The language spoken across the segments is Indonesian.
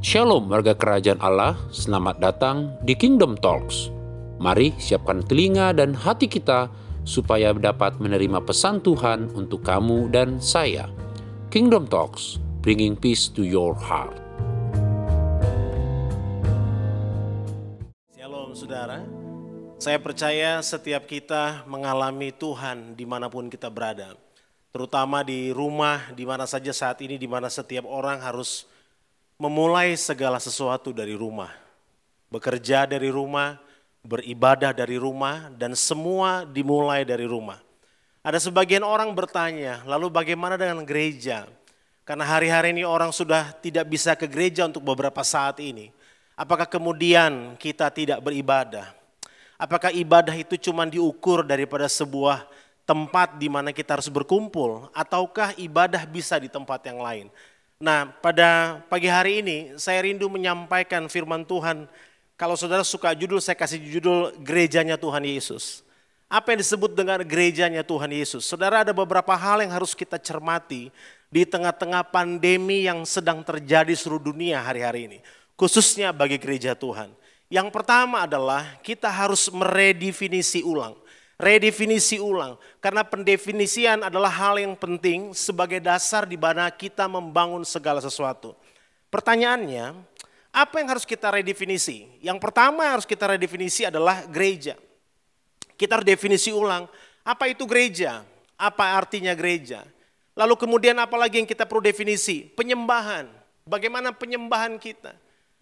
Shalom warga kerajaan Allah, selamat datang di Kingdom Talks. Mari siapkan telinga dan hati kita supaya dapat menerima pesan Tuhan untuk kamu dan saya. Kingdom Talks, bringing peace to your heart. Shalom saudara, saya percaya setiap kita mengalami Tuhan di mana pun kita berada. Terutama di rumah, di mana saja saat ini, di mana setiap orang harus memulai segala sesuatu dari rumah. Bekerja dari rumah, beribadah dari rumah, dan semua dimulai dari rumah. Ada sebagian orang bertanya, lalu bagaimana dengan gereja? Karena hari-hari ini orang sudah tidak bisa ke gereja untuk beberapa saat ini. Apakah kemudian kita tidak beribadah? Apakah ibadah itu cuma diukur daripada sebuah tempat di mana kita harus berkumpul? Ataukah ibadah bisa di tempat yang lain? Nah, pada pagi hari ini saya rindu menyampaikan firman Tuhan. Kalau saudara suka judul, saya kasih judul Gerejanya Tuhan Yesus. Apa yang disebut dengan gerejanya Tuhan Yesus? Saudara ada beberapa hal yang harus kita cermati di tengah-tengah pandemi yang sedang terjadi seluruh dunia hari-hari ini. Khususnya bagi gereja Tuhan. Yang pertama adalah kita harus meredefinisi ulang redefinisi ulang. Karena pendefinisian adalah hal yang penting sebagai dasar di mana kita membangun segala sesuatu. Pertanyaannya, apa yang harus kita redefinisi? Yang pertama yang harus kita redefinisi adalah gereja. Kita harus definisi ulang, apa itu gereja? Apa artinya gereja? Lalu kemudian apa lagi yang kita perlu definisi? Penyembahan. Bagaimana penyembahan kita?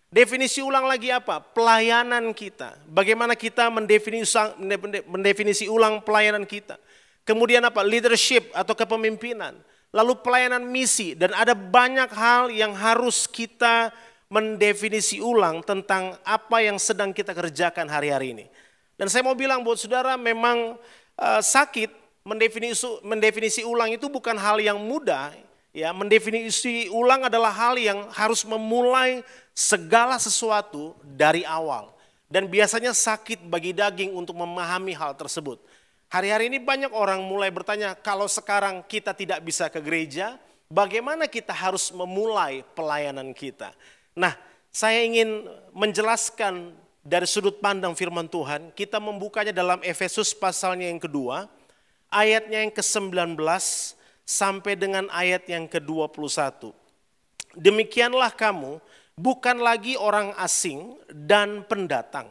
Definisi ulang lagi apa? Pelayanan kita. Bagaimana kita mendefinisi, ulang pelayanan kita. Kemudian apa? Leadership atau kepemimpinan. Lalu pelayanan misi. Dan ada banyak hal yang harus kita mendefinisi ulang tentang apa yang sedang kita kerjakan hari-hari ini. Dan saya mau bilang buat saudara memang uh, sakit mendefinisi, mendefinisi ulang itu bukan hal yang mudah. Ya, mendefinisi ulang adalah hal yang harus memulai segala sesuatu dari awal. Dan biasanya sakit bagi daging untuk memahami hal tersebut. Hari-hari ini banyak orang mulai bertanya, kalau sekarang kita tidak bisa ke gereja, bagaimana kita harus memulai pelayanan kita? Nah, saya ingin menjelaskan dari sudut pandang firman Tuhan, kita membukanya dalam Efesus pasalnya yang kedua, ayatnya yang ke-19 sampai dengan ayat yang ke-21. Demikianlah kamu, bukan lagi orang asing dan pendatang,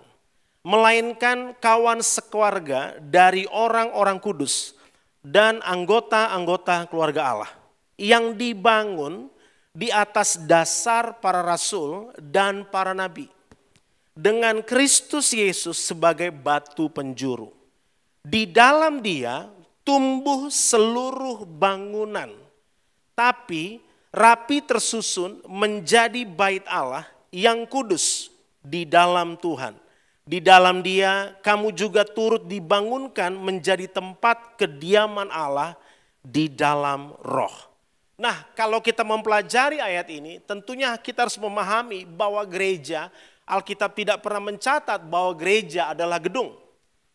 melainkan kawan sekeluarga dari orang-orang kudus dan anggota-anggota keluarga Allah yang dibangun di atas dasar para rasul dan para nabi dengan Kristus Yesus sebagai batu penjuru. Di dalam dia tumbuh seluruh bangunan, tapi rapi tersusun menjadi bait Allah yang kudus di dalam Tuhan. Di dalam dia kamu juga turut dibangunkan menjadi tempat kediaman Allah di dalam roh. Nah kalau kita mempelajari ayat ini tentunya kita harus memahami bahwa gereja, Alkitab tidak pernah mencatat bahwa gereja adalah gedung.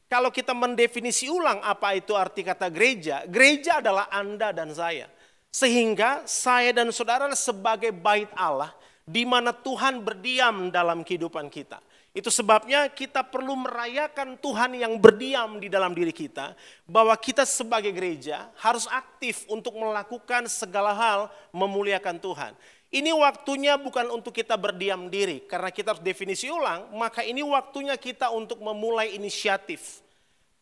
Kalau kita mendefinisi ulang apa itu arti kata gereja, gereja adalah Anda dan saya. Sehingga saya dan saudara sebagai bait Allah di mana Tuhan berdiam dalam kehidupan kita. Itu sebabnya kita perlu merayakan Tuhan yang berdiam di dalam diri kita. Bahwa kita sebagai gereja harus aktif untuk melakukan segala hal memuliakan Tuhan. Ini waktunya bukan untuk kita berdiam diri. Karena kita harus definisi ulang, maka ini waktunya kita untuk memulai inisiatif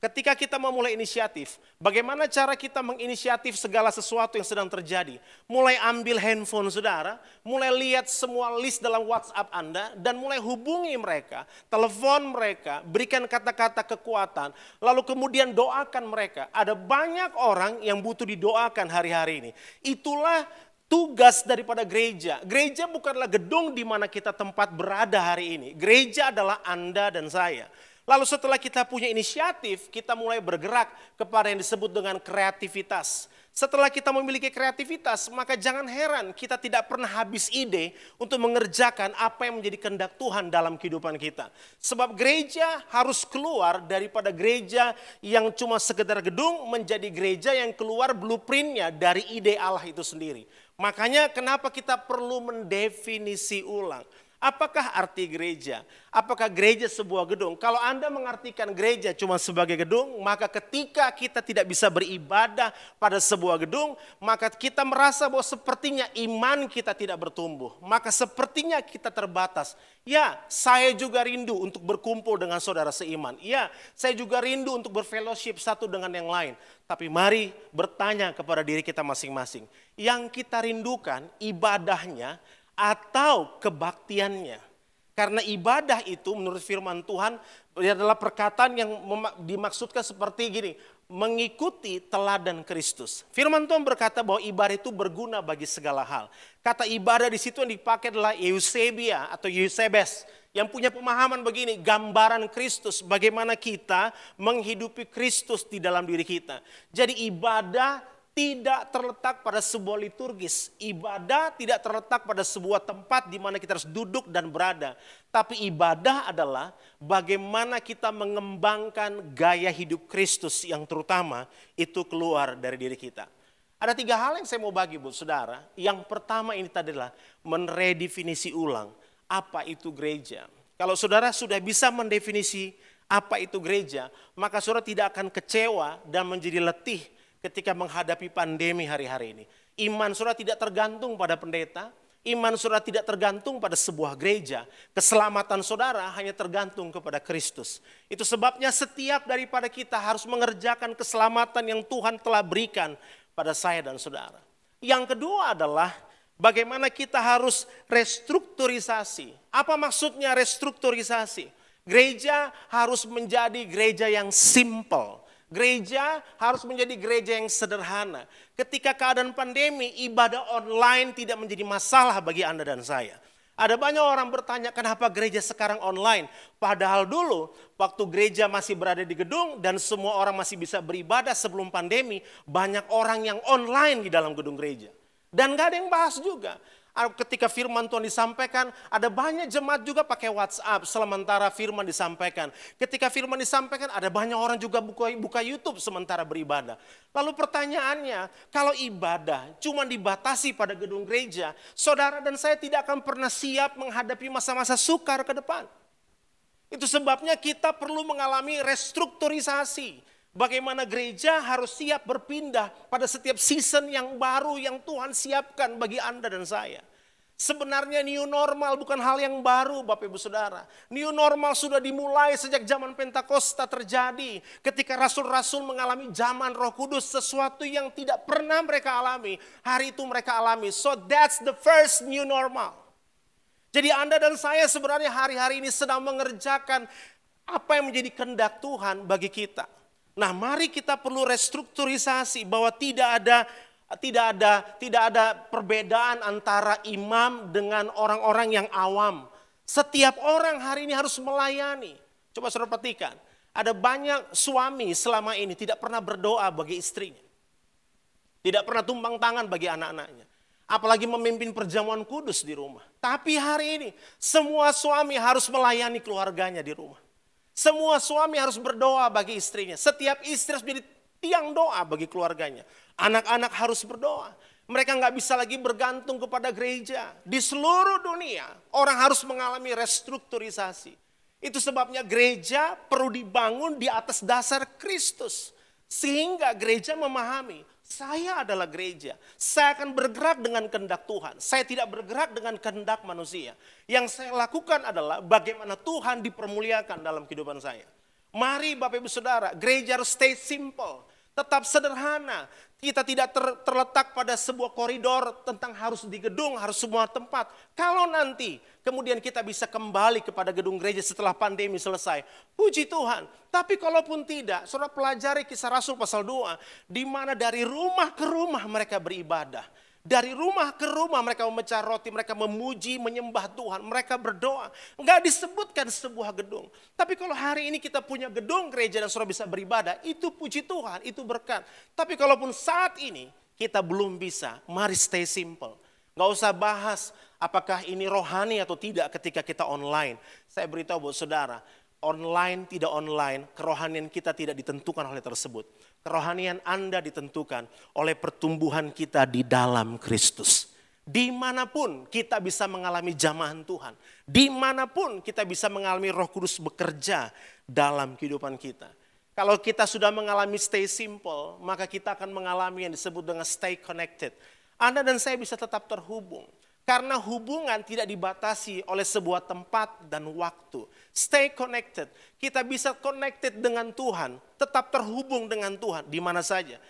Ketika kita memulai inisiatif, bagaimana cara kita menginisiatif segala sesuatu yang sedang terjadi? Mulai ambil handphone saudara, mulai lihat semua list dalam WhatsApp Anda, dan mulai hubungi mereka, telepon mereka, berikan kata-kata kekuatan, lalu kemudian doakan mereka. Ada banyak orang yang butuh didoakan hari-hari ini. Itulah tugas daripada gereja. Gereja bukanlah gedung di mana kita tempat berada hari ini. Gereja adalah Anda dan saya. Lalu setelah kita punya inisiatif, kita mulai bergerak kepada yang disebut dengan kreativitas. Setelah kita memiliki kreativitas, maka jangan heran kita tidak pernah habis ide untuk mengerjakan apa yang menjadi kehendak Tuhan dalam kehidupan kita. Sebab gereja harus keluar daripada gereja yang cuma sekedar gedung menjadi gereja yang keluar blueprintnya dari ide Allah itu sendiri. Makanya kenapa kita perlu mendefinisi ulang. Apakah arti gereja? Apakah gereja sebuah gedung? Kalau Anda mengartikan gereja cuma sebagai gedung, maka ketika kita tidak bisa beribadah pada sebuah gedung, maka kita merasa bahwa sepertinya iman kita tidak bertumbuh. Maka sepertinya kita terbatas. Ya, saya juga rindu untuk berkumpul dengan saudara seiman. Ya, saya juga rindu untuk berfellowship satu dengan yang lain. Tapi mari bertanya kepada diri kita masing-masing. Yang kita rindukan ibadahnya atau kebaktiannya. Karena ibadah itu menurut firman Tuhan adalah perkataan yang dimaksudkan seperti gini, mengikuti teladan Kristus. Firman Tuhan berkata bahwa ibadah itu berguna bagi segala hal. Kata ibadah di situ yang dipakai adalah Eusebia atau Eusebes yang punya pemahaman begini, gambaran Kristus, bagaimana kita menghidupi Kristus di dalam diri kita. Jadi ibadah tidak terletak pada sebuah liturgis. Ibadah tidak terletak pada sebuah tempat di mana kita harus duduk dan berada. Tapi ibadah adalah bagaimana kita mengembangkan gaya hidup Kristus yang terutama itu keluar dari diri kita. Ada tiga hal yang saya mau bagi buat saudara. Yang pertama ini tadi adalah meredefinisi ulang apa itu gereja. Kalau saudara sudah bisa mendefinisi apa itu gereja, maka saudara tidak akan kecewa dan menjadi letih ketika menghadapi pandemi hari-hari ini. Iman saudara tidak tergantung pada pendeta, iman saudara tidak tergantung pada sebuah gereja. Keselamatan saudara hanya tergantung kepada Kristus. Itu sebabnya setiap daripada kita harus mengerjakan keselamatan yang Tuhan telah berikan pada saya dan saudara. Yang kedua adalah bagaimana kita harus restrukturisasi. Apa maksudnya restrukturisasi? Gereja harus menjadi gereja yang simple Gereja harus menjadi gereja yang sederhana. Ketika keadaan pandemi, ibadah online tidak menjadi masalah bagi Anda dan saya. Ada banyak orang bertanya kenapa gereja sekarang online. Padahal dulu waktu gereja masih berada di gedung dan semua orang masih bisa beribadah sebelum pandemi. Banyak orang yang online di dalam gedung gereja. Dan gak ada yang bahas juga ketika firman Tuhan disampaikan, ada banyak jemaat juga pakai WhatsApp sementara firman disampaikan. Ketika firman disampaikan, ada banyak orang juga buka, buka YouTube sementara beribadah. Lalu pertanyaannya, kalau ibadah cuma dibatasi pada gedung gereja, saudara dan saya tidak akan pernah siap menghadapi masa-masa sukar ke depan. Itu sebabnya kita perlu mengalami restrukturisasi. Bagaimana gereja harus siap berpindah pada setiap season yang baru yang Tuhan siapkan bagi Anda dan saya. Sebenarnya new normal bukan hal yang baru Bapak Ibu Saudara. New normal sudah dimulai sejak zaman Pentakosta terjadi. Ketika rasul-rasul mengalami zaman roh kudus sesuatu yang tidak pernah mereka alami. Hari itu mereka alami. So that's the first new normal. Jadi Anda dan saya sebenarnya hari-hari ini sedang mengerjakan apa yang menjadi kehendak Tuhan bagi kita. Nah, mari kita perlu restrukturisasi bahwa tidak ada tidak ada tidak ada perbedaan antara imam dengan orang-orang yang awam. Setiap orang hari ini harus melayani. Coba saudara perhatikan, ada banyak suami selama ini tidak pernah berdoa bagi istrinya. Tidak pernah tumbang tangan bagi anak-anaknya. Apalagi memimpin perjamuan kudus di rumah. Tapi hari ini semua suami harus melayani keluarganya di rumah. Semua suami harus berdoa bagi istrinya. Setiap istri harus menjadi tiang doa bagi keluarganya. Anak-anak harus berdoa. Mereka nggak bisa lagi bergantung kepada gereja. Di seluruh dunia orang harus mengalami restrukturisasi. Itu sebabnya gereja perlu dibangun di atas dasar Kristus. Sehingga gereja memahami saya adalah gereja. Saya akan bergerak dengan kehendak Tuhan. Saya tidak bergerak dengan kehendak manusia. Yang saya lakukan adalah bagaimana Tuhan dipermuliakan dalam kehidupan saya. Mari Bapak Ibu Saudara, gereja harus stay simple. Tetap sederhana. Kita tidak ter, terletak pada sebuah koridor tentang harus di gedung, harus semua tempat. Kalau nanti kemudian kita bisa kembali kepada gedung gereja setelah pandemi selesai, puji Tuhan. Tapi kalaupun tidak, saudara pelajari kisah Rasul pasal 2, di mana dari rumah ke rumah mereka beribadah. Dari rumah ke rumah mereka memecah roti, mereka memuji, menyembah Tuhan, mereka berdoa. Enggak disebutkan sebuah gedung. Tapi kalau hari ini kita punya gedung gereja dan saudara bisa beribadah, itu puji Tuhan, itu berkat. Tapi kalaupun saat ini kita belum bisa, mari stay simple. Enggak usah bahas apakah ini rohani atau tidak ketika kita online. Saya beritahu buat saudara, online, tidak online, kerohanian kita tidak ditentukan oleh tersebut. Kerohanian Anda ditentukan oleh pertumbuhan kita di dalam Kristus. Di mana pun kita bisa mengalami jamahan Tuhan. Di mana pun kita bisa mengalami roh kudus bekerja dalam kehidupan kita. Kalau kita sudah mengalami stay simple, maka kita akan mengalami yang disebut dengan stay connected. Anda dan saya bisa tetap terhubung. Karena hubungan tidak dibatasi oleh sebuah tempat dan waktu. Stay connected. Kita bisa connected dengan Tuhan, tetap terhubung dengan Tuhan di mana saja.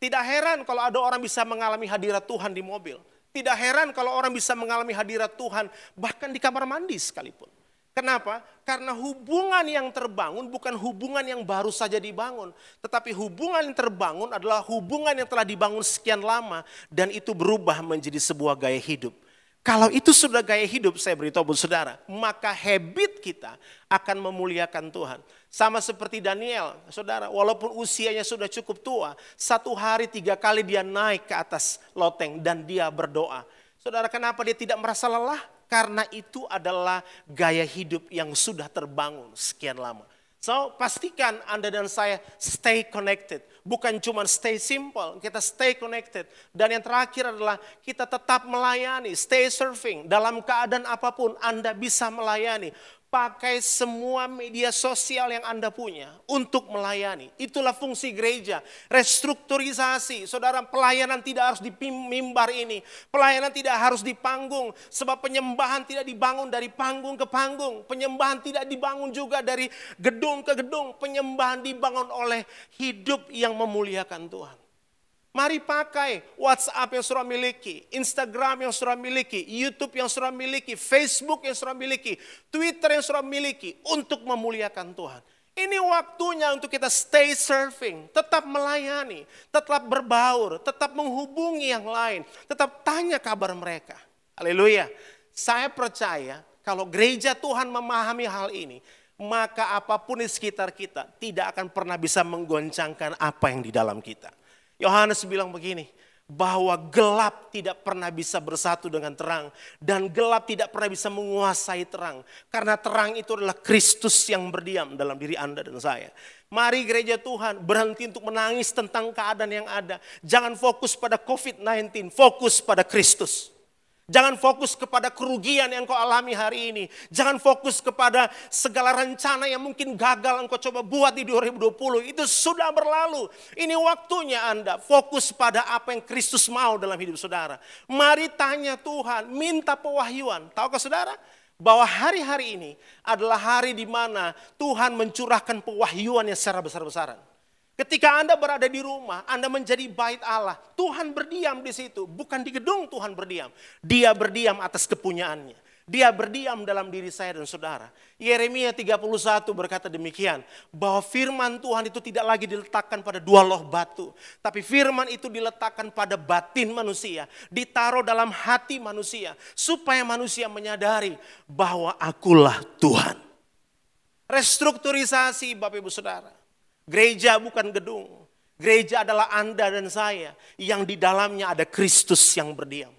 Tidak heran kalau ada orang bisa mengalami hadirat Tuhan di mobil. Tidak heran kalau orang bisa mengalami hadirat Tuhan bahkan di kamar mandi sekalipun. Kenapa? Karena hubungan yang terbangun bukan hubungan yang baru saja dibangun, tetapi hubungan yang terbangun adalah hubungan yang telah dibangun sekian lama dan itu berubah menjadi sebuah gaya hidup. Kalau itu sudah gaya hidup, saya beritahu saudara, maka habit kita akan memuliakan Tuhan. Sama seperti Daniel, saudara, walaupun usianya sudah cukup tua, satu hari tiga kali dia naik ke atas loteng dan dia berdoa. Saudara, kenapa dia tidak merasa lelah? Karena itu adalah gaya hidup yang sudah terbangun sekian lama. So, pastikan Anda dan saya stay connected. Bukan cuma stay simple, kita stay connected. Dan yang terakhir adalah kita tetap melayani, stay serving. Dalam keadaan apa pun Anda bisa melayani pakai semua media sosial yang Anda punya untuk melayani. Itulah fungsi gereja. Restrukturisasi. Saudara, pelayanan tidak harus di mimbar ini. Pelayanan tidak harus di panggung. Sebab penyembahan tidak dibangun dari panggung ke panggung. Penyembahan tidak dibangun juga dari gedung ke gedung. Penyembahan dibangun oleh hidup yang memuliakan Tuhan. Mari pakai WhatsApp yang sudah miliki, Instagram yang sudah miliki, YouTube yang sudah miliki, Facebook yang sudah miliki, Twitter yang sudah miliki untuk memuliakan Tuhan. Ini waktunya untuk kita stay serving, tetap melayani, tetap berbaur, tetap menghubungi yang lain, tetap tanya kabar mereka. Haleluya. Saya percaya kalau gereja Tuhan memahami hal ini, maka apa pun di sekitar kita tidak akan pernah bisa menggoncangkan apa yang di dalam kita. Yohanes bilang begini, bahwa gelap tidak pernah bisa bersatu dengan terang dan gelap tidak pernah bisa menguasai terang karena terang itu adalah Kristus yang berdiam dalam diri Anda dan saya. Mari gereja Tuhan berhenti untuk menangis tentang keadaan yang ada. Jangan fokus pada COVID-19, fokus pada Kristus. Jangan fokus kepada kerugian yang kau alami hari ini. Jangan fokus kepada segala rencana yang mungkin gagal engkau coba buat di 2020. Itu sudah berlalu. Ini waktunya Anda fokus pada apa yang Kristus mau dalam hidup saudara. Mari tanya Tuhan, minta pewahyuan. Tahukah saudara? Bahwa hari-hari ini adalah hari di mana Tuhan mencurahkan pewahyuan yang secara besar-besaran. Ketika Anda berada di rumah, Anda menjadi bait Allah. Tuhan berdiam di situ, bukan di gedung Tuhan berdiam. Dia berdiam atas kepunyaannya. Dia berdiam dalam diri saya dan saudara. Yeremia 31 berkata demikian, bahwa firman Tuhan itu tidak lagi diletakkan pada dua loh batu, tapi firman itu diletakkan pada batin manusia, ditaruh dalam hati manusia, supaya manusia menyadari bahwa akulah Tuhan. Restrukturisasi Bapak Ibu Saudara Gereja bukan gedung. Gereja adalah Anda dan saya yang di dalamnya ada Kristus yang berdiam.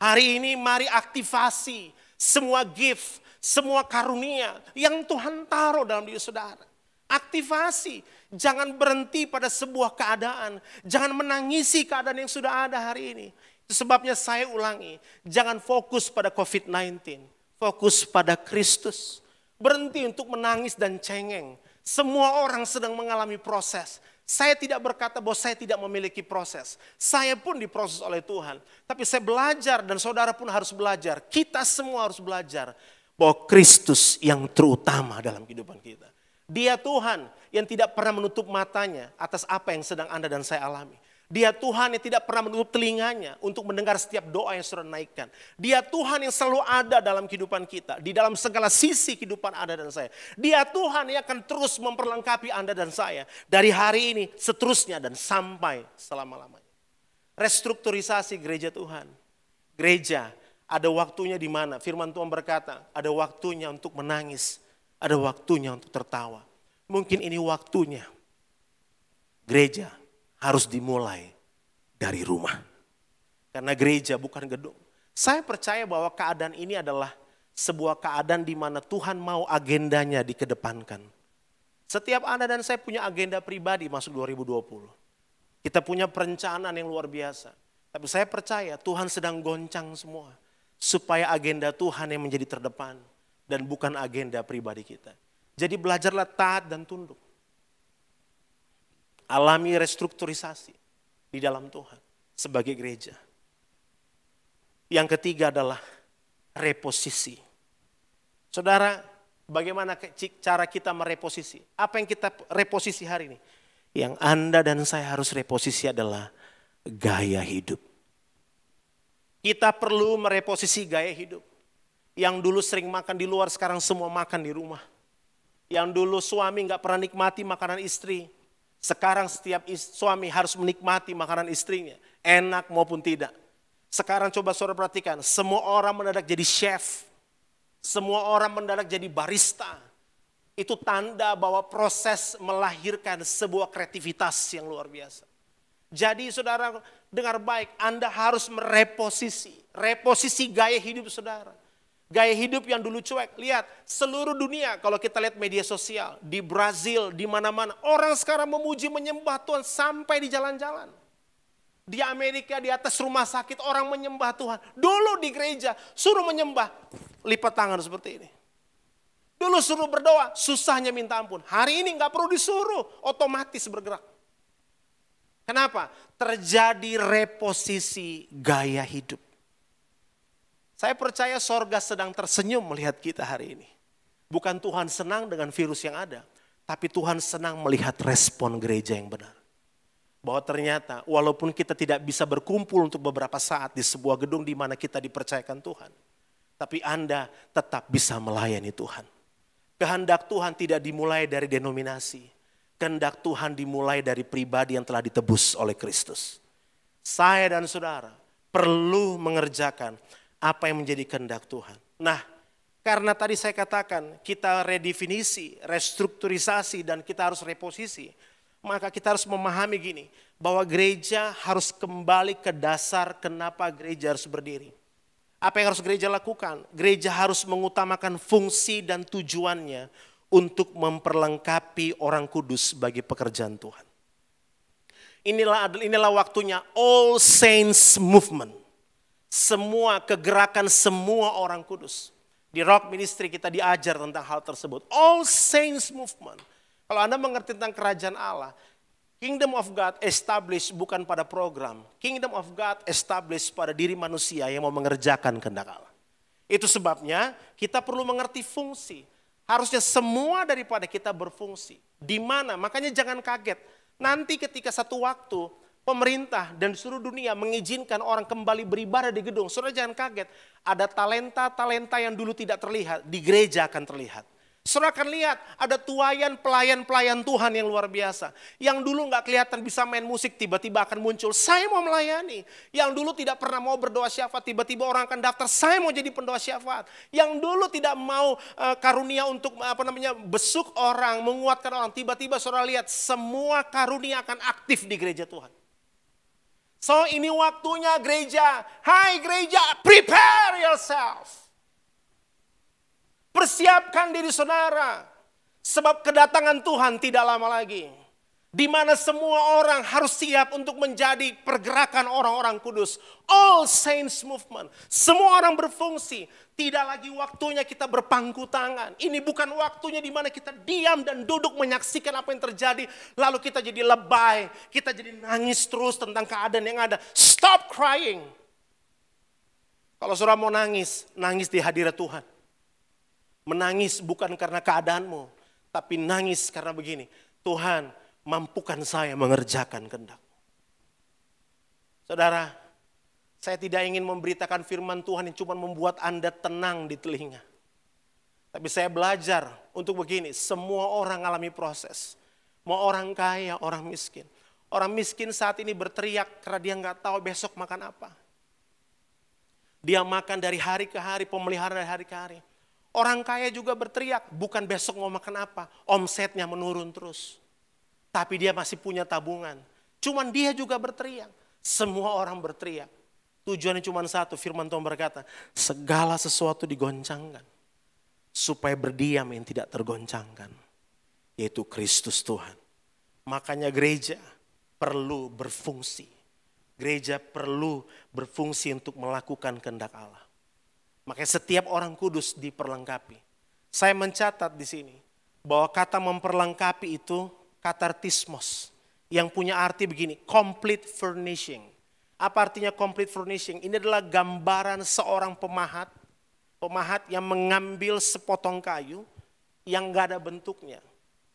Hari ini mari aktivasi semua gift, semua karunia yang Tuhan taruh dalam diri saudara. Aktivasi, jangan berhenti pada sebuah keadaan, jangan menangisi keadaan yang sudah ada hari ini. Itu sebabnya saya ulangi, jangan fokus pada COVID-19, fokus pada Kristus. Berhenti untuk menangis dan cengeng, semua orang sedang mengalami proses. Saya tidak berkata bahwa saya tidak memiliki proses. Saya pun diproses oleh Tuhan. Tapi saya belajar dan saudara pun harus belajar. Kita semua harus belajar bahwa Kristus yang terutama dalam kehidupan kita. Dia Tuhan yang tidak pernah menutup matanya atas apa yang sedang Anda dan saya alami. Dia Tuhan yang tidak pernah menutup telinganya untuk mendengar setiap doa yang sudah naikkan. Dia Tuhan yang selalu ada dalam kehidupan kita. Di dalam segala sisi kehidupan Anda dan saya. Dia Tuhan yang akan terus memperlengkapi Anda dan saya. Dari hari ini seterusnya dan sampai selama-lamanya. Restrukturisasi gereja Tuhan. Gereja ada waktunya di mana firman Tuhan berkata ada waktunya untuk menangis. Ada waktunya untuk tertawa. Mungkin ini waktunya. Gereja harus dimulai dari rumah. Karena gereja bukan gedung. Saya percaya bahwa keadaan ini adalah sebuah keadaan di mana Tuhan mau agendanya dikedepankan. Setiap Anda dan saya punya agenda pribadi masuk 2020. Kita punya perencanaan yang luar biasa. Tapi saya percaya Tuhan sedang goncang semua. Supaya agenda Tuhan yang menjadi terdepan. Dan bukan agenda pribadi kita. Jadi belajarlah taat dan tunduk. Alami restrukturisasi di dalam Tuhan sebagai gereja. Yang ketiga adalah reposisi. Saudara, bagaimana cara kita mereposisi? Apa yang kita reposisi hari ini? Yang Anda dan saya harus reposisi adalah gaya hidup. Kita perlu mereposisi gaya hidup. Yang dulu sering makan di luar, sekarang semua makan di rumah. Yang dulu suami nggak pernah nikmati makanan istri, sekarang setiap suami harus menikmati makanan istrinya, enak maupun tidak. Sekarang coba saudara perhatikan, semua orang mendadak jadi chef, semua orang mendadak jadi barista. Itu tanda bahwa proses melahirkan sebuah kreativitas yang luar biasa. Jadi saudara dengar baik, Anda harus mereposisi, reposisi gaya hidup saudara. Gaya hidup yang dulu cuek. Lihat, seluruh dunia kalau kita lihat media sosial, di Brazil, di mana-mana, orang sekarang memuji menyembah Tuhan sampai di jalan-jalan. Di Amerika di atas rumah sakit orang menyembah Tuhan. Dulu di gereja suruh menyembah, lipat tangan seperti ini. Dulu suruh berdoa, susahnya minta ampun. Hari ini nggak perlu disuruh, otomatis bergerak. Kenapa? Terjadi reposisi gaya hidup. Saya percaya sorga sedang tersenyum melihat kita hari ini. Bukan Tuhan senang dengan virus yang ada, tapi Tuhan senang melihat respon gereja yang benar bahwa ternyata walaupun kita tidak bisa berkumpul untuk beberapa saat di sebuah gedung di mana kita dipercayakan Tuhan, tapi Anda tetap bisa melayani Tuhan. Kehendak Tuhan tidak dimulai dari denominasi. Kehendak Tuhan dimulai dari pribadi yang telah ditebus oleh Kristus. Saya dan saudara perlu mengerjakan apa yang menjadi kehendak Tuhan. Nah, karena tadi saya katakan kita redefinisi, restrukturisasi dan kita harus reposisi maka kita harus memahami gini, bahwa gereja harus kembali ke dasar kenapa gereja harus berdiri. Apa yang harus gereja lakukan? Gereja harus mengutamakan fungsi dan tujuannya untuk memperlengkapi orang kudus bagi pekerjaan Tuhan. Inilah inilah waktunya All Saints Movement. Semua kegerakan semua orang kudus. Di Rock Ministry kita diajar tentang hal tersebut. All Saints Movement kalau Anda mengerti tentang kerajaan Allah, Kingdom of God established bukan pada program. Kingdom of God established pada diri manusia yang mau mengerjakan kehendak Allah. Itu sebabnya kita perlu mengerti fungsi. Harusnya semua daripada kita berfungsi. Di mana? Makanya jangan kaget. Nanti ketika satu waktu pemerintah dan seluruh dunia mengizinkan orang kembali beribadah di gedung. Saudara jangan kaget. Ada talenta-talenta yang dulu tidak terlihat. Di gereja akan terlihat. Saudara akan lihat ada tuayan pelayan-pelayan Tuhan yang luar biasa. Yang dulu nggak kelihatan bisa main musik tiba-tiba akan muncul. Saya mau melayani. Yang dulu tidak pernah mau berdoa syafaat tiba-tiba orang akan daftar. Saya mau jadi pendoa syafaat. Yang dulu tidak mau uh, karunia untuk apa namanya besuk orang, menguatkan orang. Tiba-tiba saudara lihat semua karunia akan aktif di gereja Tuhan. So ini waktunya gereja. Hai gereja, prepare yourself. Persiapkan diri saudara. Sebab kedatangan Tuhan tidak lama lagi. Di mana semua orang harus siap untuk menjadi pergerakan orang-orang kudus. All Saints Movement. Semua orang berfungsi. Tidak lagi waktunya kita berpangku tangan. Ini bukan waktunya di mana kita diam dan duduk menyaksikan apa yang terjadi. Lalu kita jadi lebay. Kita jadi nangis terus tentang keadaan yang ada. Stop crying. Kalau saudara mau nangis, nangis di hadirat Tuhan. Menangis bukan karena keadaanmu, tapi nangis karena begini. Tuhan, mampukan saya mengerjakan kehendak. Saudara, saya tidak ingin memberitakan firman Tuhan yang cuma membuat Anda tenang di telinga. Tapi saya belajar untuk begini, semua orang alami proses. Mau orang kaya, orang miskin. Orang miskin saat ini berteriak karena dia nggak tahu besok makan apa. Dia makan dari hari ke hari, pemeliharaan dari hari ke hari. Orang kaya juga berteriak, bukan besok mau makan apa, omsetnya menurun terus. Tapi dia masih punya tabungan. Cuman dia juga berteriak. Semua orang berteriak. Tujuannya cuma satu, firman Tuhan berkata, segala sesuatu digoncangkan. supaya berdiam yang tidak tergoncangkan, yaitu Kristus Tuhan. Makanya gereja perlu berfungsi. Gereja perlu berfungsi untuk melakukan kehendak Allah. Makanya setiap orang kudus diperlengkapi. Saya mencatat di sini bahwa kata memperlengkapi itu katartismos yang punya arti begini, complete furnishing. Apa artinya complete furnishing? Ini adalah gambaran seorang pemahat Pemahat yang mengambil sepotong kayu yang gak ada bentuknya.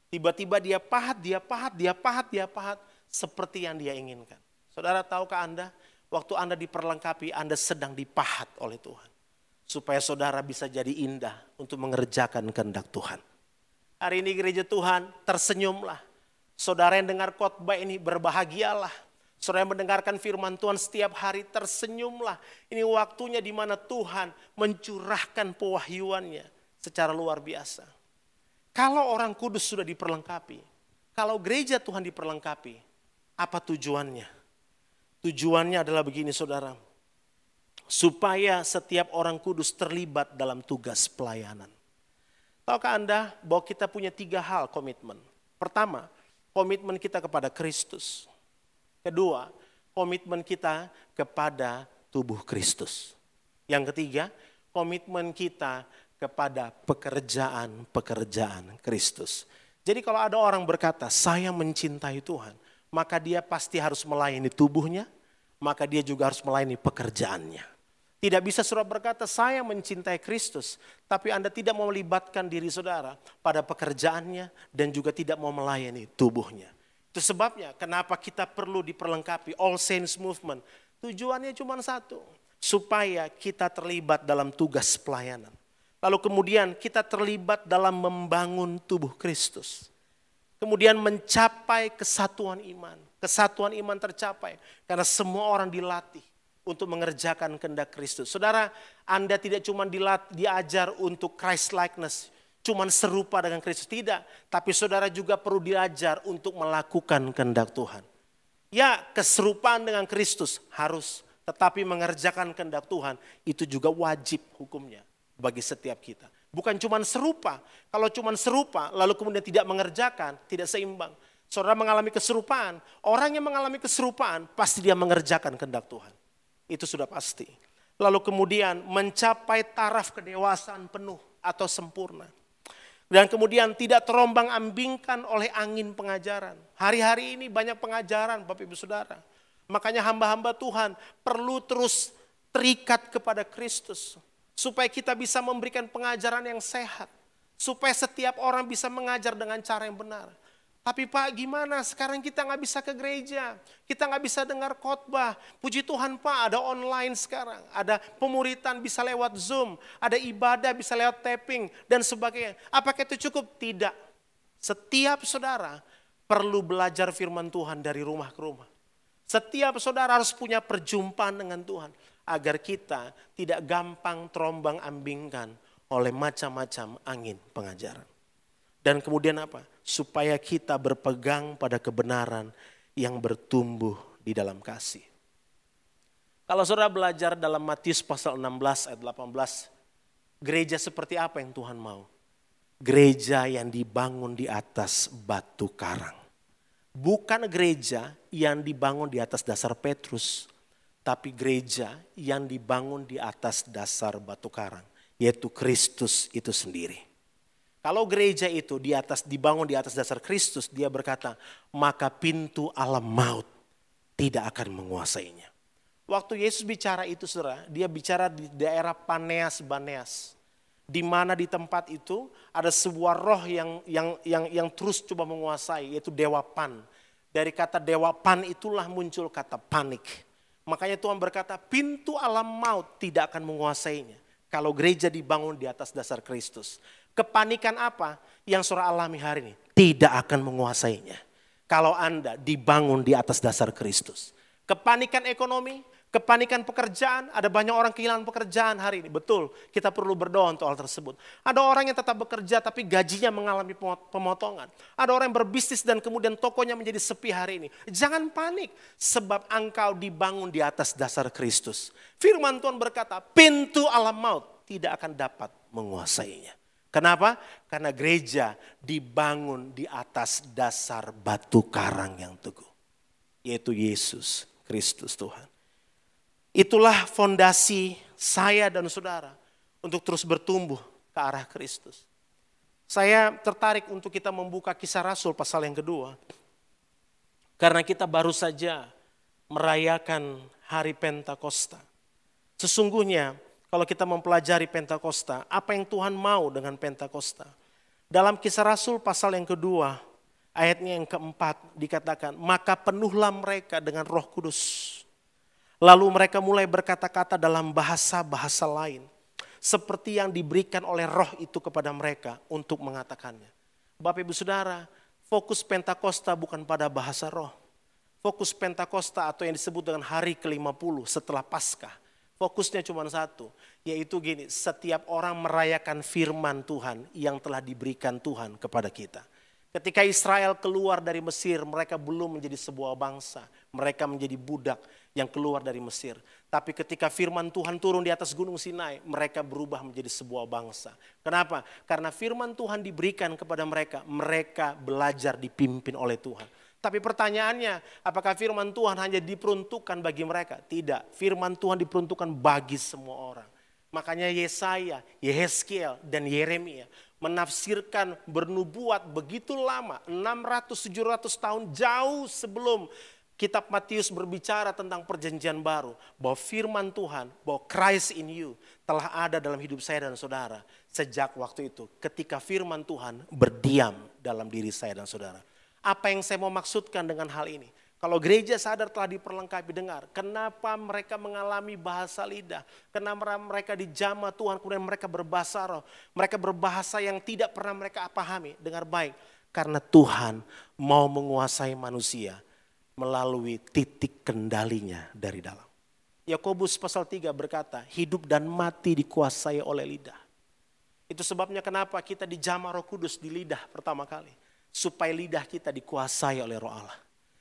Tiba-tiba dia pahat, dia pahat, dia pahat, dia pahat seperti yang dia inginkan. Saudara tahukah Anda, waktu Anda diperlengkapi, Anda sedang dipahat oleh Tuhan. Supaya saudara bisa jadi indah untuk mengerjakan kehendak Tuhan. Hari ini gereja Tuhan tersenyumlah. Saudara yang dengar khotbah ini berbahagialah Saudara yang mendengarkan firman Tuhan setiap hari tersenyumlah. Ini waktunya di mana Tuhan mencurahkan pewahyuannya secara luar biasa. Kalau orang kudus sudah diperlengkapi, kalau gereja Tuhan diperlengkapi, apa tujuannya? Tujuannya adalah begini saudara, supaya setiap orang kudus terlibat dalam tugas pelayanan. Tahukah Anda bahwa kita punya tiga hal komitmen? Pertama, komitmen kita kepada Kristus. Kedua, komitmen kita kepada tubuh Kristus. Yang ketiga, komitmen kita kepada pekerjaan-pekerjaan Kristus. Jadi kalau ada orang berkata, saya mencintai Tuhan, maka dia pasti harus melayani tubuhnya, maka dia juga harus melayani pekerjaannya. Tidak bisa surat berkata, saya mencintai Kristus, tapi Anda tidak mau melibatkan diri saudara pada pekerjaannya dan juga tidak mau melayani tubuhnya. Itu sebabnya kenapa kita perlu diperlengkapi All Saints Movement. Tujuannya cuma satu, supaya kita terlibat dalam tugas pelayanan. Lalu kemudian kita terlibat dalam membangun tubuh Kristus. Kemudian mencapai kesatuan iman. Kesatuan iman tercapai karena semua orang dilatih untuk mengerjakan kehendak Kristus. Saudara, Anda tidak cuma diajar untuk Christ likeness, cuman serupa dengan Kristus. Tidak, tapi saudara juga perlu diajar untuk melakukan kehendak Tuhan. Ya, keserupaan dengan Kristus harus, tetapi mengerjakan kehendak Tuhan itu juga wajib hukumnya bagi setiap kita. Bukan cuma serupa. Kalau cuma serupa lalu kemudian tidak mengerjakan, tidak seimbang. Saudara mengalami keserupaan, orang yang mengalami keserupaan pasti dia mengerjakan kehendak Tuhan. Itu sudah pasti. Lalu kemudian mencapai taraf kedewasaan penuh atau sempurna. Dan kemudian tidak terombang ambingkan oleh angin pengajaran. Hari-hari ini banyak pengajaran Bapak Ibu Saudara. Makanya hamba-hamba Tuhan perlu terus terikat kepada Kristus. Supaya kita bisa memberikan pengajaran yang sehat. Supaya setiap orang bisa mengajar dengan cara yang benar. Tapi Pak gimana sekarang kita nggak bisa ke gereja, kita nggak bisa dengar khotbah. Puji Tuhan Pak ada online sekarang, ada pemuritan bisa lewat Zoom, ada ibadah bisa lewat tapping dan sebagainya. Apakah itu cukup? Tidak. Setiap saudara perlu belajar firman Tuhan dari rumah ke rumah. Setiap saudara harus punya perjumpaan dengan Tuhan agar kita tidak gampang terombang ambingkan oleh macam-macam angin pengajaran. Dan kemudian apa? Supaya kita berpegang pada kebenaran yang bertumbuh di dalam kasih. Kalau saudara belajar dalam Matius pasal 16 ayat 18, gereja seperti apa yang Tuhan mau? Gereja yang dibangun di atas batu karang. Bukan gereja yang dibangun di atas dasar Petrus, tapi gereja yang dibangun di atas dasar batu karang, yaitu Kristus itu sendiri. Kalau gereja itu di atas dibangun di atas dasar Kristus, dia berkata, maka pintu alam maut tidak akan menguasainya. Waktu Yesus bicara itu saudara, dia bicara di daerah Paneas Baneas. Di mana di tempat itu ada sebuah roh yang yang yang yang terus coba menguasai yaitu dewa pan. Dari kata dewa pan itulah muncul kata panik. Makanya Tuhan berkata pintu alam maut tidak akan menguasainya. Kalau gereja dibangun di atas dasar Kristus. Kepanikan apa yang surah alami hari ini? Tidak akan menguasainya. Kalau Anda dibangun di atas dasar Kristus. Kepanikan ekonomi, kepanikan pekerjaan, ada banyak orang kehilangan pekerjaan hari ini. Betul, kita perlu berdoa untuk hal tersebut. Ada orang yang tetap bekerja tapi gajinya mengalami pemotongan. Ada orang yang berbisnis dan kemudian tokonya menjadi sepi hari ini. Jangan panik sebab engkau dibangun di atas dasar Kristus. Firman Tuhan berkata, pintu alam maut tidak akan dapat menguasainya. Kenapa? Karena gereja dibangun di atas dasar batu karang yang teguh. Yaitu Yesus Kristus Tuhan. Itulah fondasi saya dan saudara untuk terus bertumbuh ke arah Kristus. Saya tertarik untuk kita membuka kisah Rasul pasal yang kedua. Karena kita baru saja merayakan hari Pentakosta. Sesungguhnya kalau kita mempelajari Pentakosta, apa yang Tuhan mau dengan Pentakosta? Dalam kisah Rasul pasal yang kedua, ayatnya yang keempat dikatakan, maka penuhlah mereka dengan roh kudus. Lalu mereka mulai berkata-kata dalam bahasa-bahasa lain. Seperti yang diberikan oleh roh itu kepada mereka untuk mengatakannya. Bapak ibu saudara, fokus Pentakosta bukan pada bahasa roh. Fokus Pentakosta atau yang disebut dengan hari ke-50 setelah Paskah Fokusnya cuma satu, yaitu gini, setiap orang merayakan firman Tuhan yang telah diberikan Tuhan kepada kita. Ketika Israel keluar dari Mesir, mereka belum menjadi sebuah bangsa. Mereka menjadi budak yang keluar dari Mesir. Tapi ketika firman Tuhan turun di atas gunung Sinai, mereka berubah menjadi sebuah bangsa. Kenapa? Karena firman Tuhan diberikan kepada mereka, mereka belajar dipimpin oleh Tuhan. Tapi pertanyaannya, apakah firman Tuhan hanya diperuntukkan bagi mereka? Tidak, firman Tuhan diperuntukkan bagi semua orang. Makanya Yesaya, Yehezkiel, dan Yeremia menafsirkan bernubuat begitu lama, 600-700 tahun jauh sebelum kitab Matius berbicara tentang perjanjian baru. Bahwa firman Tuhan, bahwa Christ in you telah ada dalam hidup saya dan saudara. Sejak waktu itu ketika firman Tuhan berdiam dalam diri saya dan saudara. Apa yang saya mau maksudkan dengan hal ini? Kalau gereja sadar telah diperlengkapi dengar, kenapa mereka mengalami bahasa lidah? Kenapa mereka dijama Tuhan, kemudian mereka berbahasa roh. Mereka berbahasa yang tidak pernah mereka pahami. Dengar baik, karena Tuhan mau menguasai manusia melalui titik kendalinya dari dalam. Yakobus pasal 3 berkata, hidup dan mati dikuasai oleh lidah. Itu sebabnya kenapa kita dijama roh kudus di lidah pertama kali supaya lidah kita dikuasai oleh roh Allah.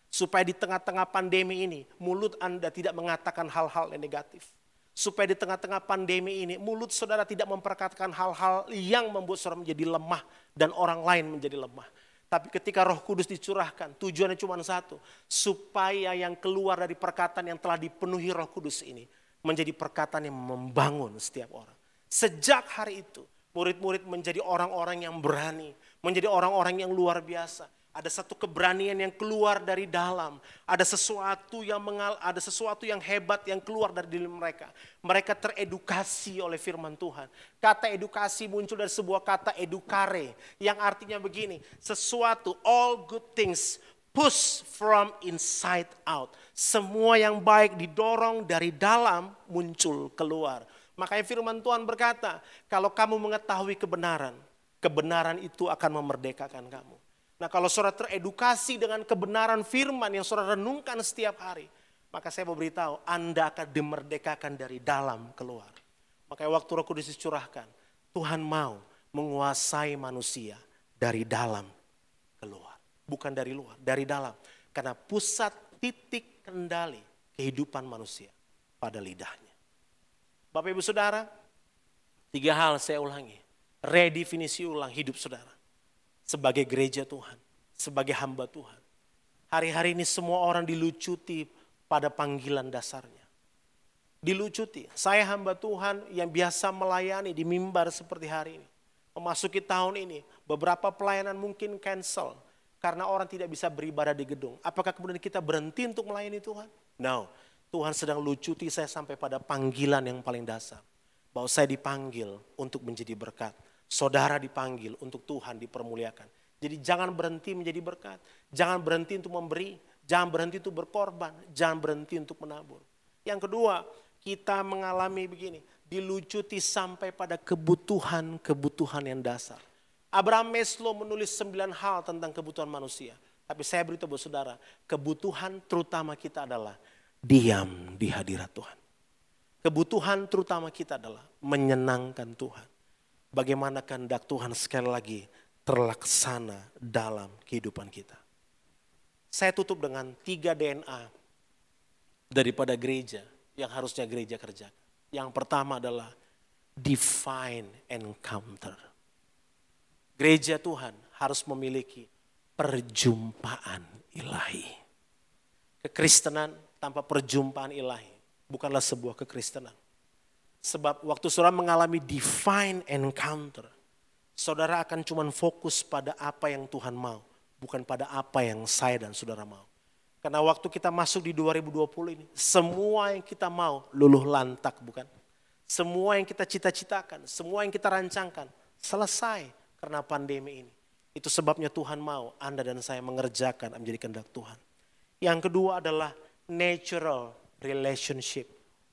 Supaya di tengah-tengah pandemi ini mulut Anda tidak mengatakan hal-hal yang negatif. Supaya di tengah-tengah pandemi ini mulut saudara tidak memperkatakan hal-hal yang membuat saudara menjadi lemah dan orang lain menjadi lemah. Tapi ketika roh kudus dicurahkan, tujuannya cuma satu. Supaya yang keluar dari perkataan yang telah dipenuhi roh kudus ini. Menjadi perkataan yang membangun setiap orang. Sejak hari itu, murid-murid menjadi orang-orang yang berani menjadi orang-orang yang luar biasa. Ada satu keberanian yang keluar dari dalam. Ada sesuatu yang mengal, ada sesuatu yang hebat yang keluar dari diri mereka. Mereka teredukasi oleh firman Tuhan. Kata edukasi muncul dari sebuah kata edukare yang artinya begini, sesuatu all good things push from inside out. Semua yang baik didorong dari dalam muncul keluar. Makanya firman Tuhan berkata, kalau kamu mengetahui kebenaran, kebenaran itu akan memerdekakan kamu. Nah kalau saudara teredukasi dengan kebenaran firman yang saudara renungkan setiap hari, maka saya mau beritahu Anda akan dimerdekakan dari dalam keluar. Makanya waktu roh kudus dicurahkan, Tuhan mau menguasai manusia dari dalam keluar. Bukan dari luar, dari dalam. Karena pusat titik kendali kehidupan manusia pada lidahnya. Bapak ibu saudara, tiga hal saya ulangi redefinisi ulang hidup saudara. Sebagai gereja Tuhan, sebagai hamba Tuhan. Hari-hari ini semua orang dilucuti pada panggilan dasarnya. Dilucuti, saya hamba Tuhan yang biasa melayani di mimbar seperti hari ini. Memasuki tahun ini, beberapa pelayanan mungkin cancel. Karena orang tidak bisa beribadah di gedung. Apakah kemudian kita berhenti untuk melayani Tuhan? No, Tuhan sedang lucuti saya sampai pada panggilan yang paling dasar. Bahwa saya dipanggil untuk menjadi berkat Saudara dipanggil untuk Tuhan dipermuliakan. Jadi jangan berhenti menjadi berkat. Jangan berhenti untuk memberi. Jangan berhenti untuk berkorban. Jangan berhenti untuk menabur. Yang kedua, kita mengalami begini. Dilucuti sampai pada kebutuhan-kebutuhan yang dasar. Abraham Maslow menulis sembilan hal tentang kebutuhan manusia. Tapi saya beritahu buat saudara, kebutuhan terutama kita adalah diam di hadirat Tuhan. Kebutuhan terutama kita adalah menyenangkan Tuhan bagaimana kehendak Tuhan sekali lagi terlaksana dalam kehidupan kita. Saya tutup dengan tiga DNA daripada gereja yang harusnya gereja kerjakan. Yang pertama adalah divine encounter. Gereja Tuhan harus memiliki perjumpaan ilahi. Kekristenan tanpa perjumpaan ilahi bukanlah sebuah kekristenan. Sebab waktu saudara mengalami divine encounter, saudara akan cuma fokus pada apa yang Tuhan mau, bukan pada apa yang saya dan saudara mau. Karena waktu kita masuk di 2020 ini, semua yang kita mau luluh lantak bukan? Semua yang kita cita-citakan, semua yang kita rancangkan, selesai karena pandemi ini. Itu sebabnya Tuhan mau Anda dan saya mengerjakan menjadi kehendak Tuhan. Yang kedua adalah natural relationship.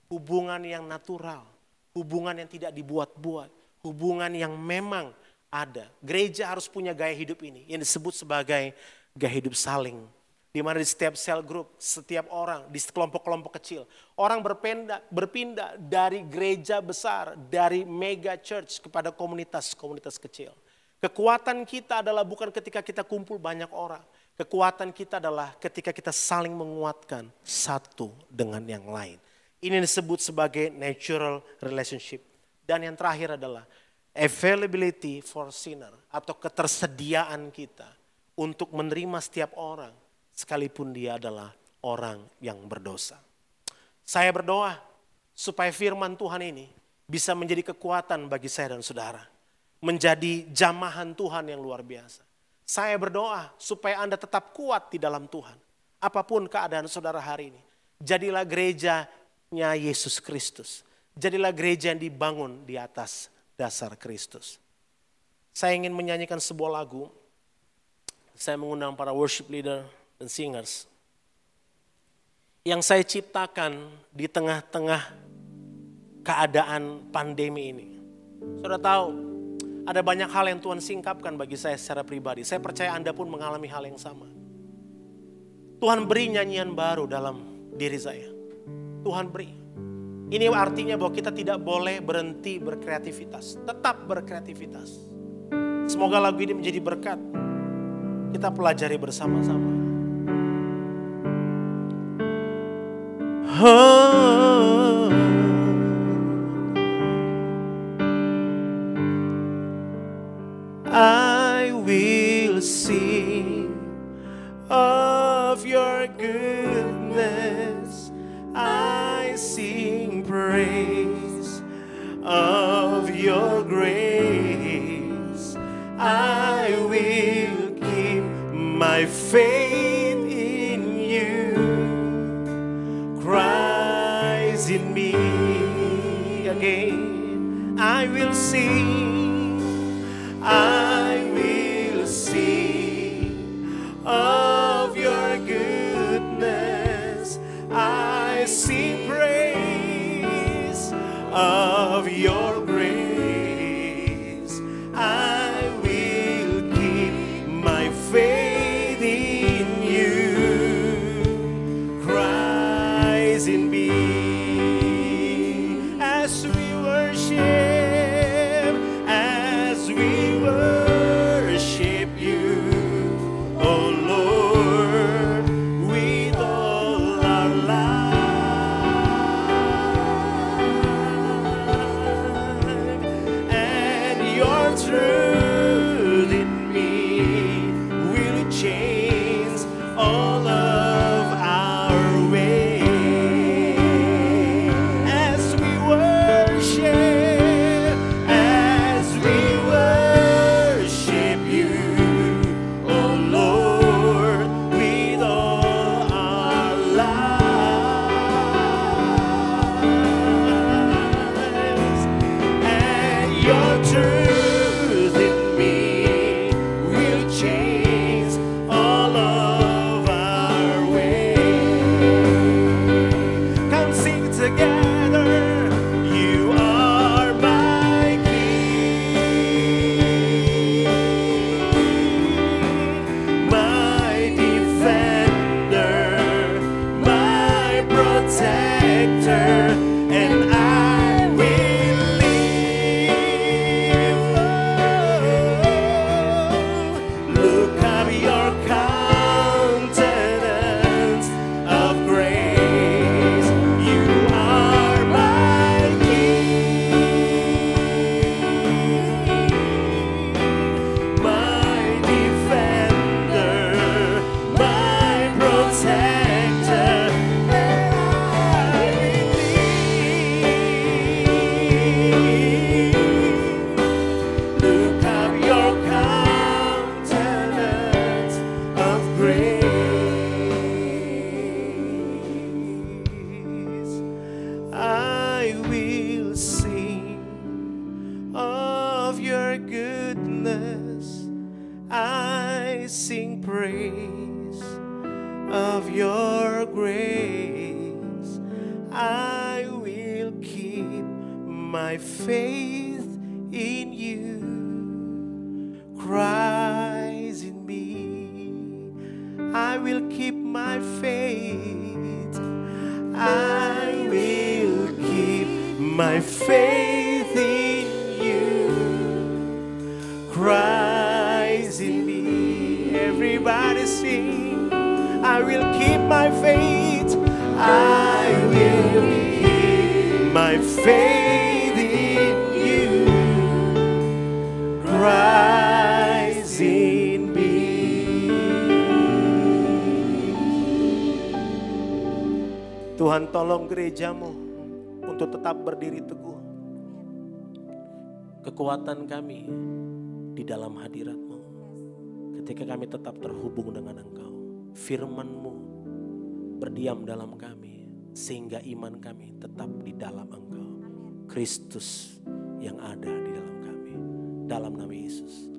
Hubungan yang natural. Hubungan yang tidak dibuat-buat. Hubungan yang memang ada. Gereja harus punya gaya hidup ini yang disebut sebagai gaya hidup saling di mana di setiap sel grup, setiap orang, di kelompok-kelompok kecil. Orang berpindah, berpindah dari gereja besar, dari mega church kepada komunitas-komunitas kecil. Kekuatan kita adalah bukan ketika kita kumpul banyak orang. Kekuatan kita adalah ketika kita saling menguatkan satu dengan yang lain. Ini disebut sebagai natural relationship. Dan yang terakhir adalah availability for sinner atau ketersediaan kita untuk menerima setiap orang sekalipun dia adalah orang yang berdosa. Saya berdoa supaya firman Tuhan ini bisa menjadi kekuatan bagi saya dan saudara. Menjadi jamahan Tuhan yang luar biasa. Saya berdoa supaya Anda tetap kuat di dalam Tuhan. Apa pun keadaan saudara hari ini. Jadilah gerejanya Yesus Kristus. Jadilah gereja yang dibangun di atas dasar Kristus. Saya ingin menyanyikan sebuah lagu. Saya mengundang para worship leader, dan singers yang saya ciptakan di tengah-tengah keadaan pandemi ini. Sudah tahu, ada banyak hal yang Tuhan singkapkan bagi saya secara pribadi. Saya percaya Anda pun mengalami hal yang sama. Tuhan beri nyanyian baru dalam diri saya. Tuhan beri. Ini artinya bahwa kita tidak boleh berhenti berkreativitas. Tetap berkreativitas. Semoga lagu ini menjadi berkat. Kita pelajari bersama-sama. Oh, your my faith in you. Christ in me. I will keep my faith. I will keep my faith in you. Christ in me. Everybody sing. I will keep my faith. I will keep my faith Tuhan tolong gerejamu untuk tetap berdiri teguh. Kekuatan kami di dalam hadiratmu. Ketika kami tetap terhubung dengan engkau. Firmanmu berdiam dalam kami. Sehingga iman kami tetap di dalam engkau. Kristus yang ada di dalam. Dalam nama Yesus.